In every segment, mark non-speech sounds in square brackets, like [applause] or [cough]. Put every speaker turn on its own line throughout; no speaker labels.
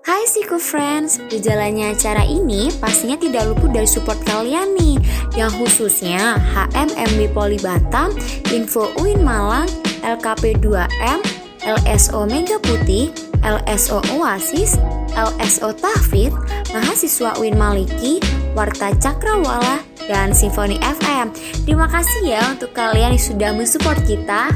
Hai Siku Friends, di jalannya acara ini pastinya tidak luput dari support kalian nih. Yang khususnya HMMB Poli Batam, Info UIN Malang, LKP 2M, LSO Mega Putih, LSO Oasis, LSO Tahfid, mahasiswa UIN Maliki, Warta Cakrawala, dan Simfoni FM Terima kasih ya untuk kalian yang sudah mensupport kita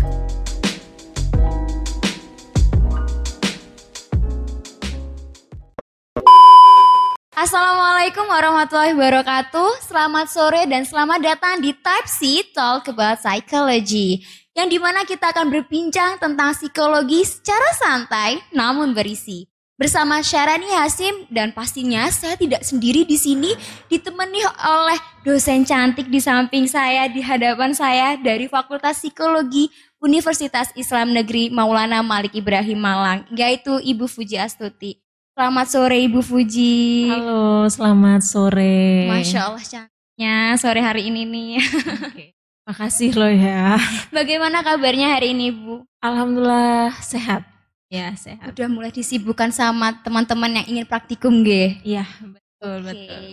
Assalamualaikum warahmatullahi wabarakatuh. Selamat sore dan selamat datang di Type C Talk About Psychology Yang di mana kita akan berbincang tentang psikologi secara santai namun berisi. Bersama Syarani Hasim dan pastinya saya tidak sendiri di sini Ditemani oleh dosen cantik di samping saya di hadapan saya dari Fakultas Psikologi Universitas Islam Negeri Maulana Malik Ibrahim Malang Yaitu Ibu Fuji Astuti Selamat sore Ibu Fuji.
Halo, selamat sore.
Masya Allah cantiknya sore hari ini nih.
Oke. Makasih loh ya.
Bagaimana kabarnya hari ini Bu?
Alhamdulillah sehat. Ya sehat.
Udah mulai disibukkan sama teman-teman yang ingin praktikum ge.
Iya betul
Oke.
betul.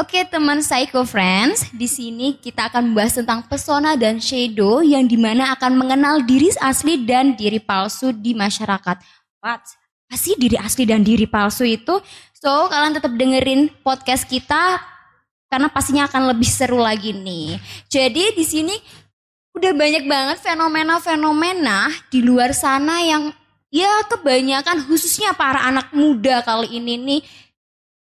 Oke teman Psycho Friends, di sini kita akan membahas tentang pesona dan shadow yang di mana akan mengenal diri asli dan diri palsu di masyarakat. What? Apa sih diri asli dan diri palsu itu? So kalian tetap dengerin podcast kita karena pastinya akan lebih seru lagi nih. Jadi di sini udah banyak banget fenomena-fenomena di luar sana yang ya kebanyakan khususnya para anak muda kali ini nih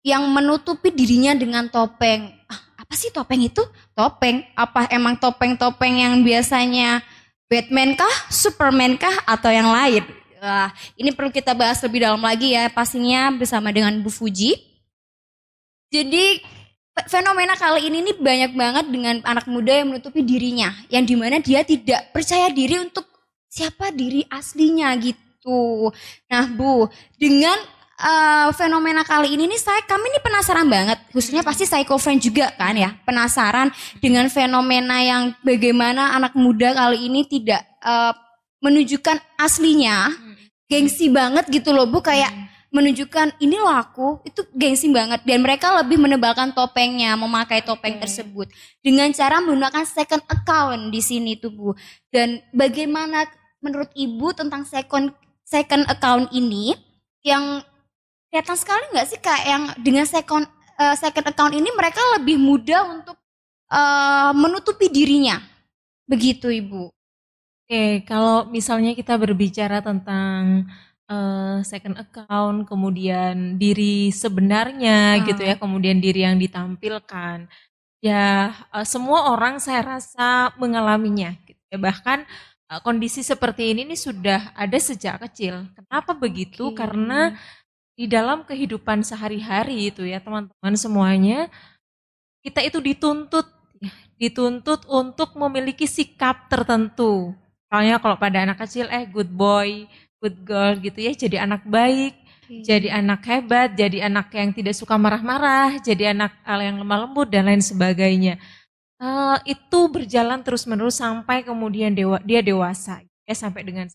yang menutupi dirinya dengan topeng. Ah, apa sih topeng itu? Topeng. Apa emang topeng-topeng yang biasanya Batman kah, Superman kah, atau yang lain? Wah, ini perlu kita bahas lebih dalam lagi ya, pastinya bersama dengan Bu Fuji. Jadi fe- fenomena kali ini nih banyak banget dengan anak muda yang menutupi dirinya, yang di mana dia tidak percaya diri untuk siapa diri aslinya gitu. Nah Bu, dengan eh, fenomena kali ini nih saya kami ini penasaran banget, khususnya pasti psycho friend juga kan ya, penasaran dengan fenomena yang bagaimana anak muda kali ini tidak eh, menunjukkan aslinya, gengsi banget gitu loh Bu. Kayak menunjukkan ini loh aku. Itu gengsi banget. Dan mereka lebih menebalkan topengnya memakai topeng tersebut. Dengan cara menggunakan second account di sini tuh Bu. Dan bagaimana menurut Ibu tentang second second account ini? Yang kelihatan sekali nggak sih kayak yang dengan second eh, second account ini mereka lebih mudah untuk eh, menutupi dirinya. Begitu Ibu
Oke, kalau misalnya kita berbicara tentang eh, second account, kemudian diri sebenarnya
Ah.
gitu ya, kemudian diri yang ditampilkan, ya eh, semua orang saya rasa mengalaminya. Gitu ya. Bahkan eh, kondisi seperti ini nih sudah ada sejak kecil. Kenapa begitu?
Oke.
Karena di dalam kehidupan sehari-hari itu ya teman-teman semuanya kita itu dituntut ya, dituntut untuk memiliki sikap tertentu. Soalnya kalau pada anak kecil eh good boy, good girl gitu ya jadi anak baik, jadi anak hebat, jadi anak yang tidak suka marah-marah, jadi anak yang lemah lembut dan lain sebagainya. Eh, itu berjalan terus-menerus sampai kemudian dewa, dia dewasa ya sampai dengan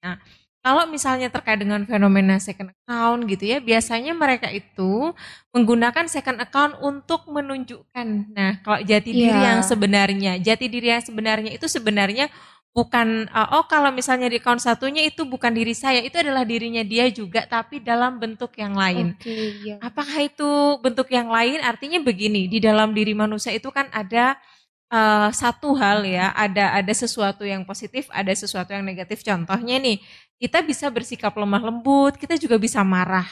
nah kalau misalnya terkait dengan fenomena second account gitu ya biasanya mereka itu menggunakan second account untuk menunjukkan nah kalau jati diri
Iya.
yang sebenarnya jati diri yang sebenarnya itu sebenarnya bukan uh, oh kalau misalnya di account satunya itu bukan diri saya itu adalah dirinya dia juga tapi dalam bentuk yang lain
Oke, iya.
Apakah itu bentuk yang lain? Artinya begini, di dalam diri manusia itu kan ada eh, satu hal ya, ada ada sesuatu yang positif, ada sesuatu yang negatif. Contohnya nih, kita bisa bersikap lemah lembut, kita juga bisa marah.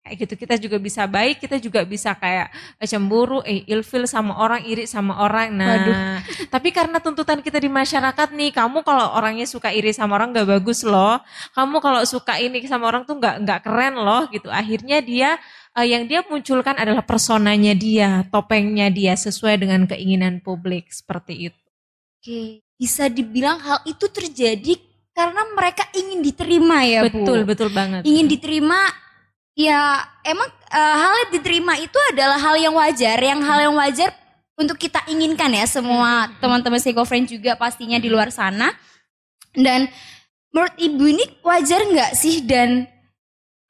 Kayak gitu, kita juga bisa baik, kita juga bisa kayak eh, cemburu, eh ilfil sama orang, iri sama orang. Nah,
Waduh. [laughs]
tapi karena tuntutan kita di masyarakat nih, kamu kalau orangnya suka iri sama orang gak bagus loh. Kamu kalau suka ini sama orang tuh nggak nggak keren loh gitu. Akhirnya dia eh, yang dia munculkan adalah personanya dia, topengnya dia sesuai dengan keinginan publik seperti itu.
Oke, bisa dibilang hal itu terjadi karena mereka ingin diterima ya Bu.
betul betul banget.
Ingin diterima, ya emang eh, hal yang diterima itu adalah hal yang wajar, yang hal yang wajar untuk kita inginkan ya semua teman-teman Psycho Friend juga pastinya di luar sana. Dan menurut ibu ini wajar nggak sih dan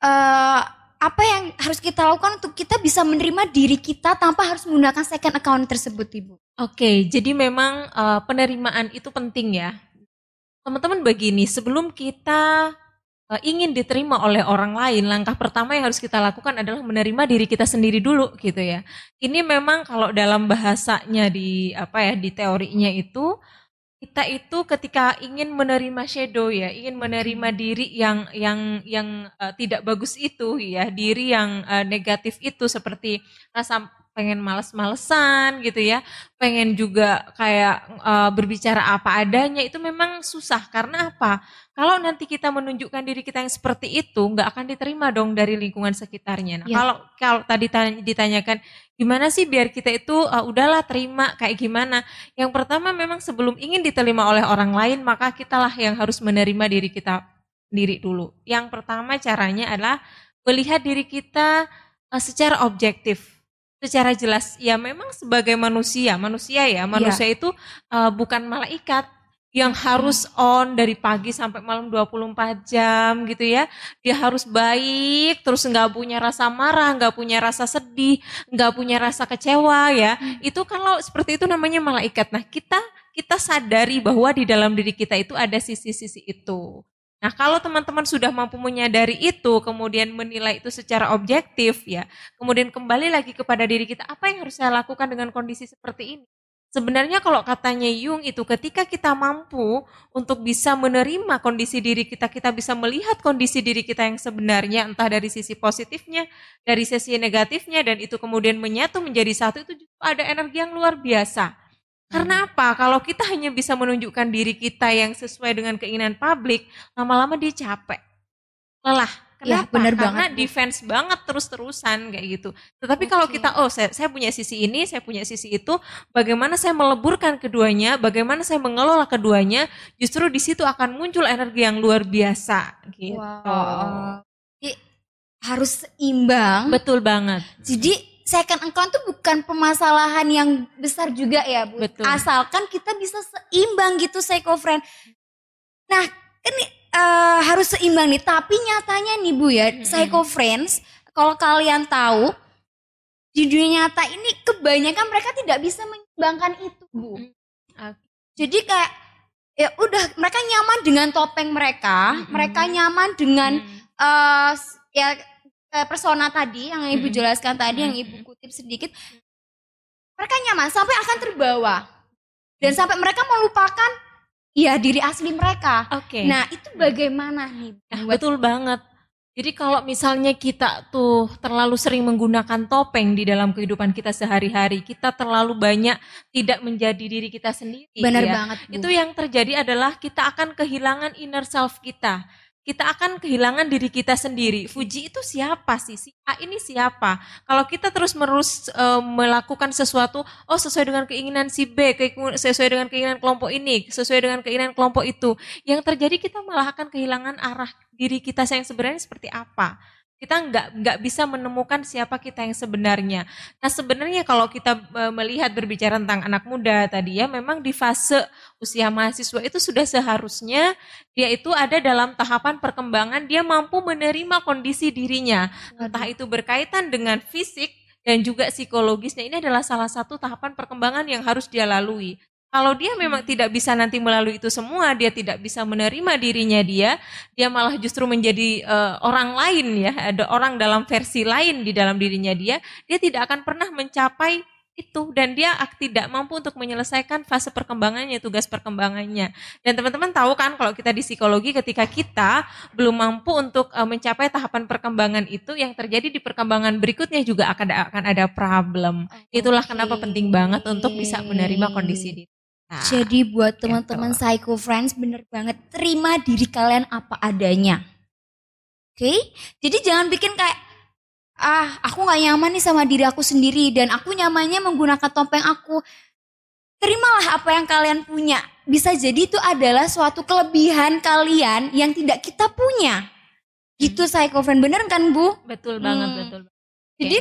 uh, apa yang harus kita lakukan untuk kita bisa menerima diri kita tanpa harus menggunakan second account tersebut, Ibu?
Oke, jadi memang uh, penerimaan itu penting ya. Teman-teman begini, sebelum kita uh, ingin diterima oleh orang lain, langkah pertama yang harus kita lakukan adalah menerima diri kita sendiri dulu gitu ya. Ini memang kalau dalam bahasanya di apa ya di teorinya itu kita itu ketika ingin menerima shadow ya, ingin menerima diri yang yang yang uh, tidak bagus itu ya, diri yang uh, negatif itu seperti rasa pengen males-malesan gitu ya, pengen juga kayak uh, berbicara apa adanya itu memang susah karena apa? Kalau nanti kita menunjukkan diri kita yang seperti itu, nggak akan diterima dong dari lingkungan sekitarnya. Nah, ya. kalau kalau tadi ditanyakan gimana sih biar kita itu uh, udahlah terima kayak gimana? Yang pertama memang sebelum ingin diterima oleh orang lain, maka kitalah yang harus menerima diri kita diri dulu. Yang pertama caranya adalah melihat diri kita uh, secara objektif secara jelas ya memang sebagai manusia manusia ya manusia ya. itu uh, bukan malaikat yang harus on dari pagi sampai malam 24 jam gitu ya. Dia harus baik, terus nggak punya rasa marah, nggak punya rasa sedih, nggak punya rasa kecewa ya. Hmm. Itu kalau seperti itu namanya malaikat. Nah kita kita sadari bahwa di dalam diri kita itu ada sisi-sisi itu. Nah, kalau teman-teman sudah mampu menyadari itu, kemudian menilai itu secara objektif ya, kemudian kembali lagi kepada diri kita, apa yang harus saya lakukan dengan kondisi seperti ini? Sebenarnya kalau katanya Jung itu ketika kita mampu untuk bisa menerima kondisi diri kita, kita bisa melihat kondisi diri kita yang sebenarnya entah dari sisi positifnya, dari sisi negatifnya dan itu kemudian menyatu menjadi satu itu ada energi yang luar biasa. Karena hmm. apa? Kalau kita hanya bisa menunjukkan diri kita yang sesuai dengan keinginan publik, lama-lama dia capek. Lelah.
Iya, Kenapa? Ya, bener
Karena banget. defense banget terus-terusan kayak gitu. Tetapi okay. kalau kita, oh saya, saya punya sisi ini, saya punya sisi itu, bagaimana saya meleburkan keduanya, bagaimana saya mengelola keduanya, justru di situ akan muncul energi yang luar biasa. Gitu. Wow.
Jadi, harus imbang.
Betul banget.
Jadi second account tuh bukan permasalahan yang besar juga ya Bu. Betul. Asalkan kita bisa seimbang gitu psycho friend. Nah ini uh, harus seimbang nih. Tapi nyatanya nih Bu ya mm-hmm. psycho friends kalau kalian tahu di dunia nyata ini kebanyakan mereka tidak bisa menyeimbangkan itu Bu. Okay. Jadi kayak ya udah mereka nyaman dengan topeng mereka, mm-hmm. mereka nyaman dengan mm-hmm. uh, ya persona tadi yang ibu jelaskan tadi yang ibu kutip sedikit mereka nyaman sampai akan terbawa dan sampai mereka melupakan ya diri asli mereka.
Oke. Okay.
Nah itu bagaimana nih?
Nah, betul banget. Jadi kalau misalnya kita tuh terlalu sering menggunakan topeng di dalam kehidupan kita sehari-hari, kita terlalu banyak tidak menjadi diri kita sendiri.
Benar ya. banget.
Bu. Itu yang terjadi adalah kita akan kehilangan inner self kita kita akan kehilangan diri kita sendiri. Fuji itu siapa sih? Si A ini siapa? Kalau kita terus menerus e, melakukan sesuatu, oh sesuai dengan keinginan si B, sesuai dengan keinginan kelompok ini, sesuai dengan keinginan kelompok itu, yang terjadi kita malah akan kehilangan arah diri kita yang sebenarnya seperti apa. Kita nggak nggak bisa menemukan siapa kita yang sebenarnya. Nah sebenarnya kalau kita e, melihat berbicara tentang anak muda tadi ya, memang di fase usia mahasiswa itu sudah seharusnya dia itu ada dalam tahapan perkembangan dia mampu menerima kondisi dirinya, entah itu berkaitan dengan fisik dan juga psikologisnya. Ini adalah salah satu tahapan perkembangan yang harus dia lalui. Kalau dia memang tidak bisa nanti melalui itu semua, dia tidak bisa menerima dirinya dia, dia malah justru menjadi uh, orang lain ya, ada orang dalam versi lain di dalam dirinya dia, dia tidak akan pernah mencapai itu dan dia tidak mampu untuk menyelesaikan fase perkembangannya, tugas perkembangannya. Dan teman-teman tahu kan kalau kita di psikologi ketika kita belum mampu untuk uh, mencapai tahapan perkembangan itu yang terjadi di perkembangan berikutnya juga akan ada, akan ada problem. Itulah kenapa penting banget untuk bisa menerima kondisi diri.
Nah, Jadi buat gitu. teman-teman gitu. Psycho Friends bener banget terima diri kalian apa adanya. Oke? Okay? Jadi jangan bikin kayak ah aku nggak nyaman nih sama diri aku sendiri dan aku nyamannya menggunakan topeng aku. Terimalah apa yang kalian punya. Bisa jadi itu adalah suatu kelebihan kalian yang tidak kita punya. Gitu hmm. Psycho Friend bener kan Bu?
Betul banget, hmm. betul.
Jadi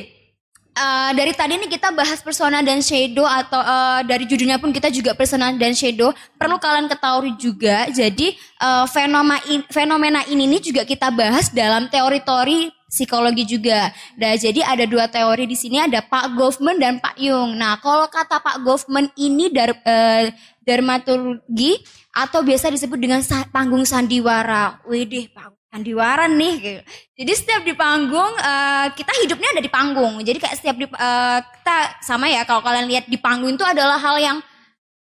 uh, dari tadi nih kita bahas persona dan shadow atau uh, dari judulnya pun kita juga persona dan shadow. Perlu kalian ketahui juga. Jadi uh, fenomena in, fenomena ini nih juga kita bahas dalam teori-teori psikologi juga. Nah, jadi ada dua teori di sini ada Pak Goffman dan Pak Jung. Nah, kalau kata Pak Goffman ini dar, uh, dermatologi atau biasa disebut dengan panggung sandiwara. Widih, panggung sandiwara nih gitu. Jadi setiap di panggung uh, kita hidupnya ada di panggung. Jadi kayak setiap di uh, kita sama ya kalau kalian lihat di panggung itu adalah hal yang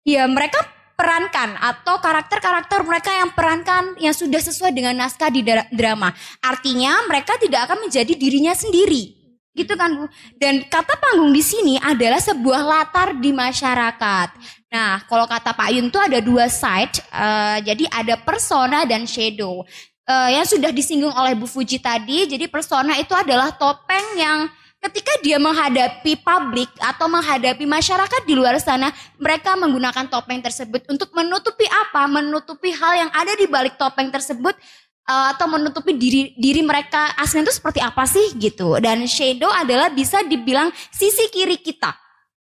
ya mereka perankan atau karakter-karakter mereka yang perankan yang sudah sesuai dengan naskah di drama. Artinya mereka tidak akan menjadi dirinya sendiri. Gitu kan Bu? Dan kata panggung di sini adalah sebuah latar di masyarakat. Nah, kalau kata Pak Yun itu ada dua side, uh, jadi ada persona dan shadow uh, yang sudah disinggung oleh Bu Fuji tadi. Jadi persona itu adalah topeng yang ketika dia menghadapi publik atau menghadapi masyarakat di luar sana, mereka menggunakan topeng tersebut untuk menutupi apa? Menutupi hal yang ada di balik topeng tersebut uh, atau menutupi diri diri mereka aslinya itu seperti apa sih gitu. Dan shadow adalah bisa dibilang sisi kiri kita.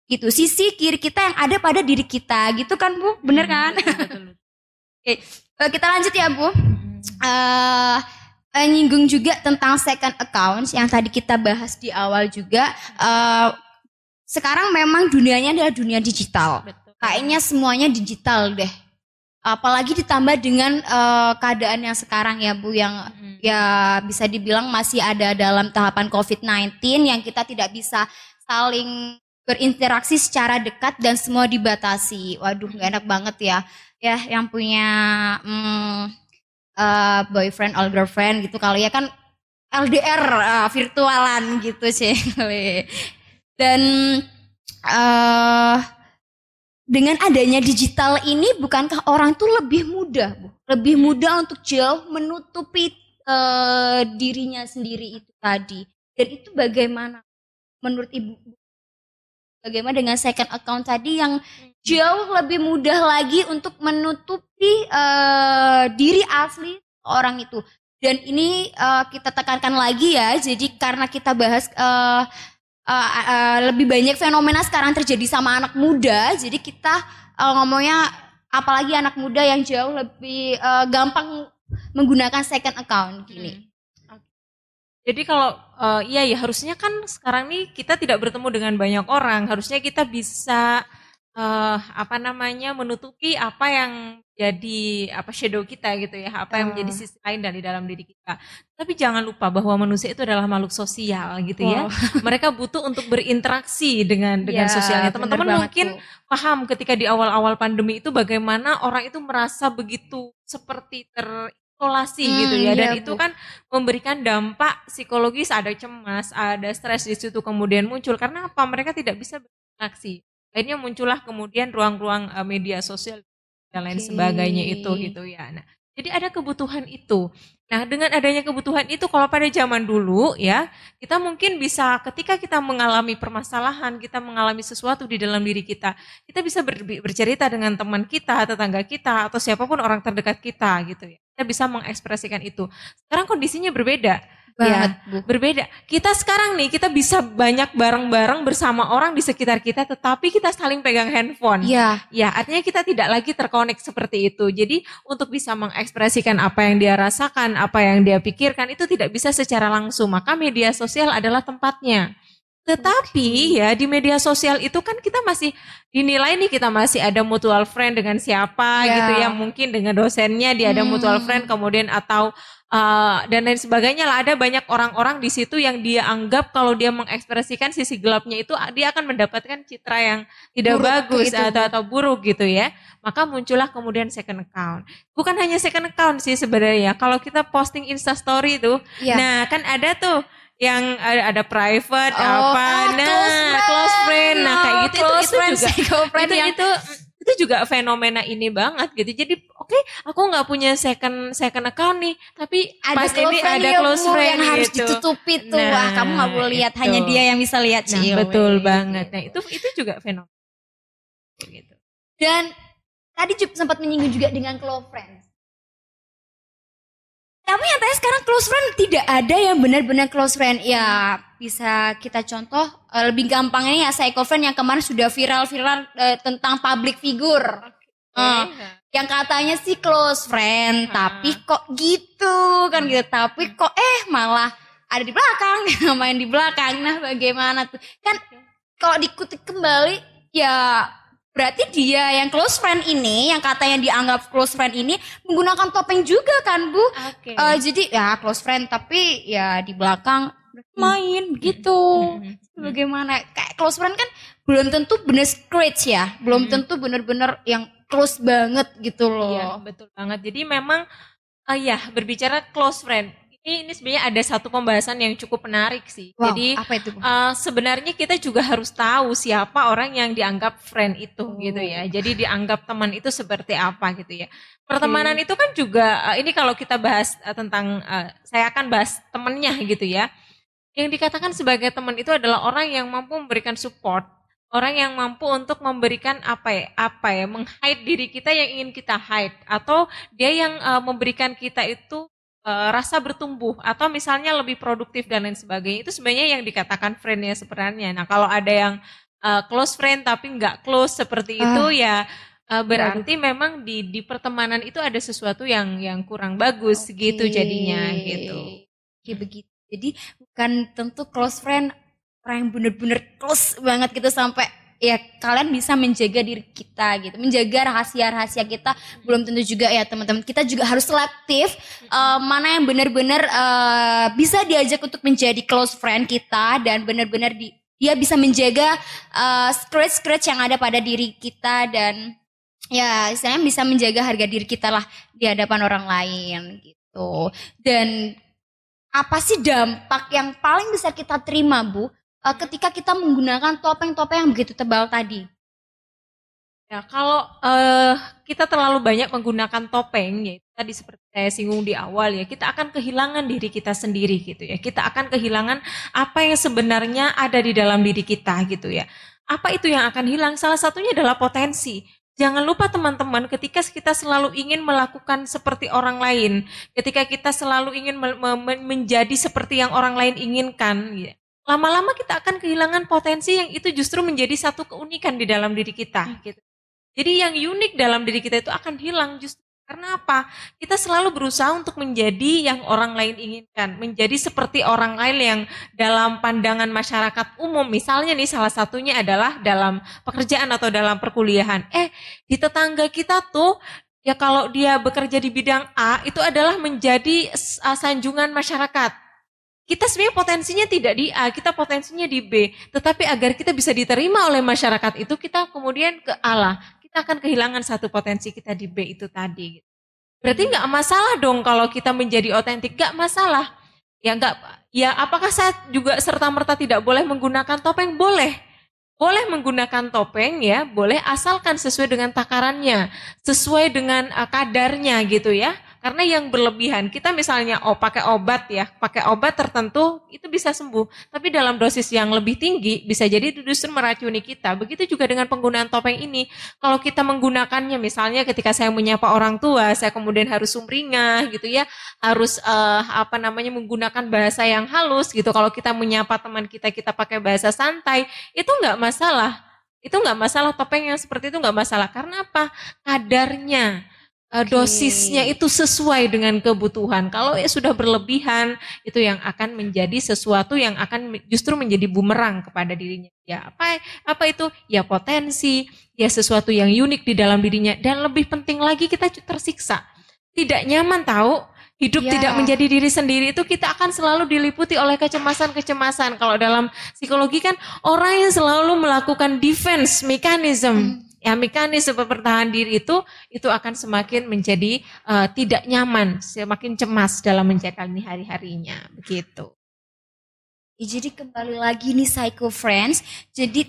Gitu, sisi kiri kita yang ada pada diri kita gitu kan Bu? Bener hmm, kan? [laughs] Oke, okay. Kita lanjut ya Bu uh, nyinggung juga tentang second accounts yang tadi kita bahas di awal juga. Uh, sekarang memang dunianya adalah dunia digital. Betul. Kayaknya semuanya digital deh. Apalagi ditambah dengan uh, keadaan yang sekarang ya Bu yang hmm. ya bisa dibilang masih ada dalam tahapan COVID-19 yang kita tidak bisa saling berinteraksi secara dekat dan semua dibatasi. Waduh, gak enak banget ya. Ya, yang punya hmm, uh, boyfriend or girlfriend gitu kali ya. Kan LDR uh, eh, virtualan gitu sih [laughs] dan uh, dengan adanya digital ini bukankah orang tuh lebih mudah bu? Lebih mudah untuk jauh menutupi uh, dirinya sendiri itu tadi. Dan itu bagaimana menurut ibu bagaimana dengan second account tadi yang jauh lebih mudah lagi untuk menutupi uh, diri asli orang itu. Dan ini uh, kita tekankan lagi ya, jadi karena kita bahas uh, uh, uh, lebih banyak fenomena sekarang terjadi sama anak muda, jadi kita uh, ngomongnya apalagi anak muda yang jauh lebih uh, gampang menggunakan second account gini. Hmm.
Jadi kalau uh, iya ya harusnya kan sekarang nih kita tidak bertemu dengan banyak orang, harusnya kita bisa uh, apa namanya menutupi apa yang jadi apa shadow kita gitu ya, apa yang menjadi sisi lain dari dalam diri kita. Tapi jangan lupa bahwa manusia itu adalah makhluk sosial gitu ya. [laughs] Mereka butuh untuk berinteraksi dengan dengan ya, sosialnya. Teman-teman mungkin tuh. paham ketika di awal-awal pandemi itu bagaimana orang itu merasa begitu seperti terisolasi hmm, gitu ya dan iya, itu Bu. kan memberikan dampak psikologis ada cemas ada stres di situ kemudian muncul karena apa mereka tidak bisa berinteraksi akhirnya muncullah kemudian ruang-ruang uh, media sosial dan lain okay. sebagainya itu gitu ya. Nah, jadi ada kebutuhan itu. Nah, dengan adanya kebutuhan itu kalau pada zaman dulu ya, kita mungkin bisa ketika kita mengalami permasalahan, kita mengalami sesuatu di dalam diri kita, kita bisa ber, bercerita dengan teman kita, tetangga kita atau siapa pun orang terdekat kita gitu ya. Kita bisa mengekspresikan itu. Sekarang kondisinya berbeda banget, ya. Berbeda. Kita sekarang nih kita bisa banyak bareng-bareng bersama orang di sekitar kita tetapi kita saling pegang handphone.
Iya.
Ya, artinya kita tidak lagi terkonek seperti itu. Jadi untuk bisa mengekspresikan apa yang dia rasakan, apa yang dia pikirkan itu tidak bisa secara langsung. Maka media sosial adalah tempatnya. Tetapi ya di media sosial itu kan kita masih dinilai nih kita masih ada mutual friend dengan siapa yeah. gitu ya mungkin dengan dosennya dia ada hmm. mutual friend kemudian atau uh, dan lain sebagainya lah. Ada banyak orang-orang di situ yang dia anggap kalau dia mengekspresikan sisi gelapnya itu dia akan mendapatkan citra yang tidak buruk bagus itu. atau atau buruk gitu ya. Maka muncullah kemudian second account. Bukan hanya second account sih sebenarnya. Kalau kita posting insta story itu yeah. nah kan ada tuh yang ada, ada private oh, apa oh, nah close friend, close friend. nah kayak gitu. Oh, itu, itu juga itu, yang... itu itu juga fenomena ini banget gitu. Jadi oke okay, aku nggak punya second second account nih tapi
ada pas ini ada close friend yang gitu. harus ditutupi tuh nah, wah kamu nggak boleh lihat itu. hanya dia yang bisa lihat
nah, betul banget nah itu itu juga fenomena
gitu dan tadi sempat menyinggung juga dengan close friends Tapi nyatanya sekarang close friend tidak ada yang benar-benar close friend. Ya bisa kita contoh uh, lebih gampangnya ya psycho friend yang kemarin sudah viral-viral uh, tentang public figure. Uh, yang katanya sih close friend, tapi kok gitu kan gitu. Tapi kok eh malah ada di belakang, [laughs] main di belakang. Nah bagaimana tuh? Kan kalau dikutik kembali ya berarti dia yang close friend ini, yang katanya dianggap close friend ini menggunakan topeng juga kan bu?
Oke.
Uh, jadi ya close friend tapi ya di belakang main gitu. Bagaimana? Kayak close friend kan belum tentu bener scratch ya, belum tentu bener-bener yang close banget gitu loh.
Iya, betul banget. Jadi memang uh, ya berbicara close friend. Ini, ini sebenarnya ada satu pembahasan yang cukup menarik sih.
Wow,
Jadi
apa itu?
Uh, sebenarnya kita juga harus tahu siapa orang yang dianggap friend itu
Oh.
gitu ya. Jadi dianggap teman itu seperti apa gitu ya. Pertemanan itu kan juga uh, ini kalau kita bahas uh, tentang uh, saya akan bahas temennya gitu ya. Yang dikatakan sebagai teman itu adalah orang yang mampu memberikan support, orang yang mampu untuk memberikan apa ya, apa ya, meng-hide diri kita yang ingin kita hide atau dia yang uh, memberikan kita itu uh, rasa bertumbuh atau misalnya lebih produktif dan lain sebagainya. Itu sebenarnya yang dikatakan friendnya sebenarnya. Nah, kalau ada yang uh, close friend tapi nggak close seperti itu ya uh, berarti memang di di pertemanan itu ada sesuatu yang yang kurang bagus gitu
Oke.
jadinya gitu.
Oke begitu. Jadi bukan tentu close friend orang yang bener-bener close banget gitu sampai ya kalian bisa menjaga diri kita gitu, menjaga rahasia-rahasia kita. Belum tentu juga ya teman-teman. Kita juga harus selektif eh, mana yang benar-benar eh, bisa diajak untuk menjadi close friend kita dan benar-benar di, dia bisa menjaga eh, scratch-scratch yang ada pada diri kita dan ya istilahnya bisa menjaga harga diri kita lah di hadapan orang lain gitu. Dan apa sih dampak yang paling bisa kita terima Bu eh, ketika kita menggunakan topeng-topeng yang begitu tebal tadi?
Ya, kalau eh, kita terlalu banyak menggunakan topeng, ya tadi seperti saya singgung di awal ya, kita akan kehilangan diri kita sendiri gitu ya. Kita akan kehilangan apa yang sebenarnya ada di dalam diri kita gitu ya. Apa itu yang akan hilang? Salah satunya adalah potensi. Jangan lupa teman-teman, ketika kita selalu ingin melakukan seperti orang lain, ketika kita selalu ingin me- me- menjadi seperti yang orang lain inginkan, ya, lama-lama kita akan kehilangan potensi yang itu justru menjadi satu keunikan di dalam diri kita. Gitu. Jadi yang unik dalam diri kita itu akan hilang justru karena apa? Kita selalu berusaha untuk menjadi yang orang lain inginkan, menjadi seperti orang lain yang dalam pandangan masyarakat umum. Misalnya nih salah satunya adalah dalam pekerjaan atau dalam perkuliahan. Eh, di tetangga kita tuh ya kalau dia bekerja di bidang A itu adalah menjadi uh, sanjungan masyarakat. Kita sebenarnya potensinya tidak di A, kita potensinya di B. Tetapi agar kita bisa diterima oleh masyarakat itu, kita kemudian ke A lah. Kita akan kehilangan satu potensi kita di B itu tadi. Berarti nggak masalah dong kalau kita menjadi otentik, nggak masalah. Ya nggak, ya apakah saya juga serta merta tidak boleh menggunakan topeng? Boleh. Boleh menggunakan topeng ya, boleh asalkan sesuai dengan takarannya, sesuai dengan uh, kadarnya gitu ya. Karena yang berlebihan, kita misalnya oh pakai obat ya, pakai obat tertentu itu bisa sembuh. Tapi dalam dosis yang lebih tinggi bisa jadi itu justru meracuni kita. Begitu juga dengan penggunaan topeng ini. Kalau kita menggunakannya misalnya ketika saya menyapa orang tua, saya kemudian harus sumringah gitu ya, harus eh, apa namanya menggunakan bahasa yang halus gitu. Kalau kita menyapa teman kita, kita pakai bahasa santai, itu nggak masalah. Itu nggak masalah topeng yang seperti itu nggak masalah. Karena apa? Kadarnya eh, dosisnya itu sesuai dengan kebutuhan. Kalau ya sudah berlebihan, itu yang akan menjadi sesuatu yang akan justru menjadi bumerang kepada dirinya. Ya apa apa itu? Ya potensi, ya sesuatu yang unik di dalam dirinya dan lebih penting lagi kita tersiksa. Tidak nyaman tahu hidup
Ya.
tidak menjadi diri sendiri itu kita akan selalu diliputi oleh kecemasan-kecemasan. Kalau dalam psikologi kan orang yang selalu melakukan defense mechanism ya mekanisme pertahanan diri itu itu akan semakin menjadi eh, tidak nyaman, semakin cemas dalam menjalani hari-harinya begitu.
Ya, jadi kembali lagi nih Psycho Friends, jadi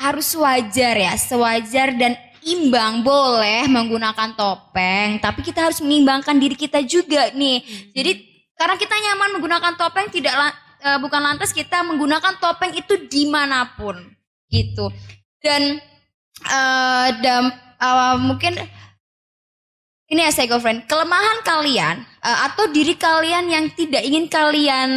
harus wajar ya, sewajar dan imbang boleh menggunakan topeng, tapi kita harus mengimbangkan diri kita juga nih. Jadi karena kita nyaman menggunakan topeng, tidak eh, bukan lantas kita menggunakan topeng itu di mana pun, gitu. Dan eh, mungkin ini ya saya friend, kelemahan kalian uh, atau diri kalian yang tidak ingin kalian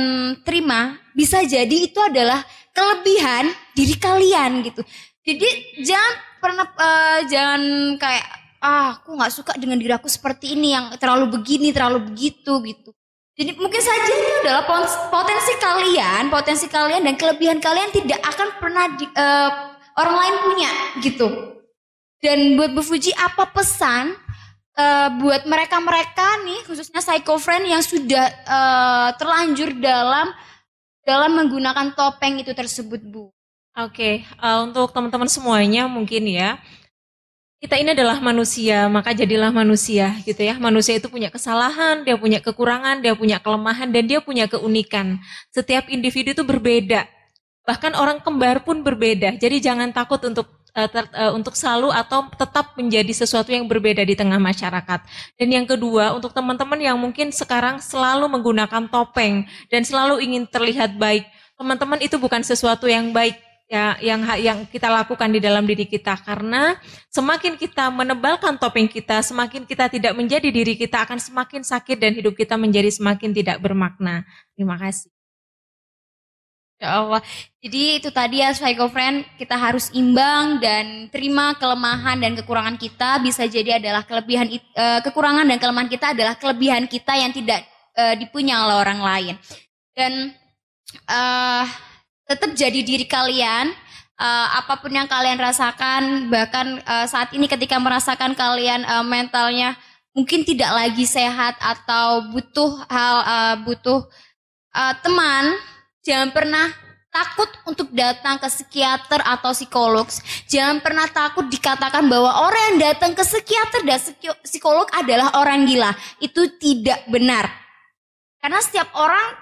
terima bisa jadi itu adalah kelebihan diri kalian gitu. Jadi jangan pernah uh, jangan kayak ah aku nggak suka dengan diri aku seperti ini yang terlalu begini terlalu begitu gitu. Jadi mungkin saja itu adalah potensi kalian, potensi kalian dan kelebihan kalian tidak akan pernah di, uh, orang lain punya gitu. Dan buat Bu Fuji apa pesan uh, buat mereka-mereka nih khususnya psycho friend yang sudah uh, terlanjur dalam dalam menggunakan topeng itu tersebut Bu.
Oke, okay, uh, eh, untuk teman-teman semuanya mungkin ya kita ini adalah manusia, maka jadilah manusia gitu ya. Manusia itu punya kesalahan, dia punya kekurangan, dia punya kelemahan, dan dia punya keunikan. Setiap individu itu berbeda. Bahkan orang kembar pun berbeda. Jadi jangan takut untuk uh, ter, uh, untuk selalu atau tetap menjadi sesuatu yang berbeda di tengah masyarakat. Dan yang kedua, untuk teman-teman yang mungkin sekarang selalu menggunakan topeng dan selalu ingin terlihat baik, teman-teman itu bukan sesuatu yang baik ya yang yang kita lakukan di dalam diri kita karena semakin kita menebalkan topeng kita, semakin kita tidak menjadi diri kita akan semakin sakit dan hidup kita menjadi semakin tidak bermakna. Terima kasih.
Ya Allah. Jadi itu tadi ya Psycho Friend, kita harus imbang dan terima kelemahan dan kekurangan kita bisa jadi adalah kelebihan uh, kekurangan dan kelemahan kita adalah kelebihan kita yang tidak uh, dipunya oleh orang lain. Dan uh, tetap jadi diri kalian uh, apa pun yang kalian rasakan bahkan uh, saat ini ketika merasakan kalian uh, mentalnya mungkin tidak lagi sehat atau butuh hal uh, butuh uh, teman Jangan pernah takut untuk datang ke psikiater atau psikolog. Jangan pernah takut dikatakan bahwa orang yang datang ke psikiater dan psikolog adalah orang gila. Itu tidak benar. Karena setiap orang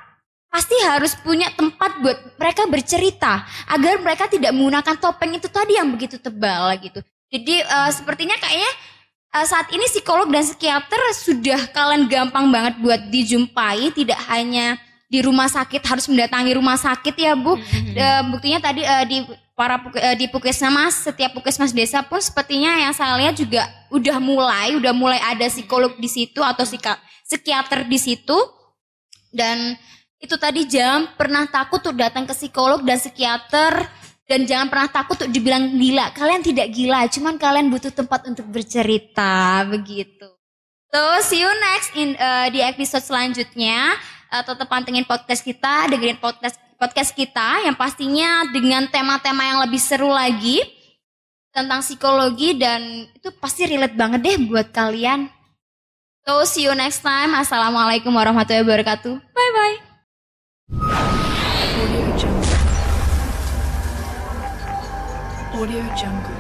pasti harus punya tempat buat mereka bercerita agar mereka tidak menggunakan topeng itu tadi yang begitu tebal gitu. Jadi uh, sepertinya kayaknya uh, saat ini psikolog dan psikiater sudah kalian gampang banget buat dijumpai, tidak hanya di rumah sakit harus mendatangi rumah sakit ya Bu. Mm-hmm. E, buktinya tadi e, di para e, di Pukesmas setiap Pukesmas desa pun sepertinya yang saya lihat juga udah mulai udah mulai ada psikolog di situ atau psikiater di situ dan itu tadi jangan pernah takut untuk datang ke psikolog dan psikiater dan jangan pernah takut untuk dibilang gila. Kalian tidak gila, cuman kalian butuh tempat untuk bercerita begitu. So see you next in uh, di episode selanjutnya uh, tetap pantengin podcast kita, dengerin podcast podcast kita yang pastinya dengan tema-tema yang lebih seru lagi tentang psikologi dan itu pasti relate banget deh buat kalian. So see you next time. Assalamualaikum warahmatullahi wabarakatuh. Bye bye. Audio Jungle. Audio Jungle.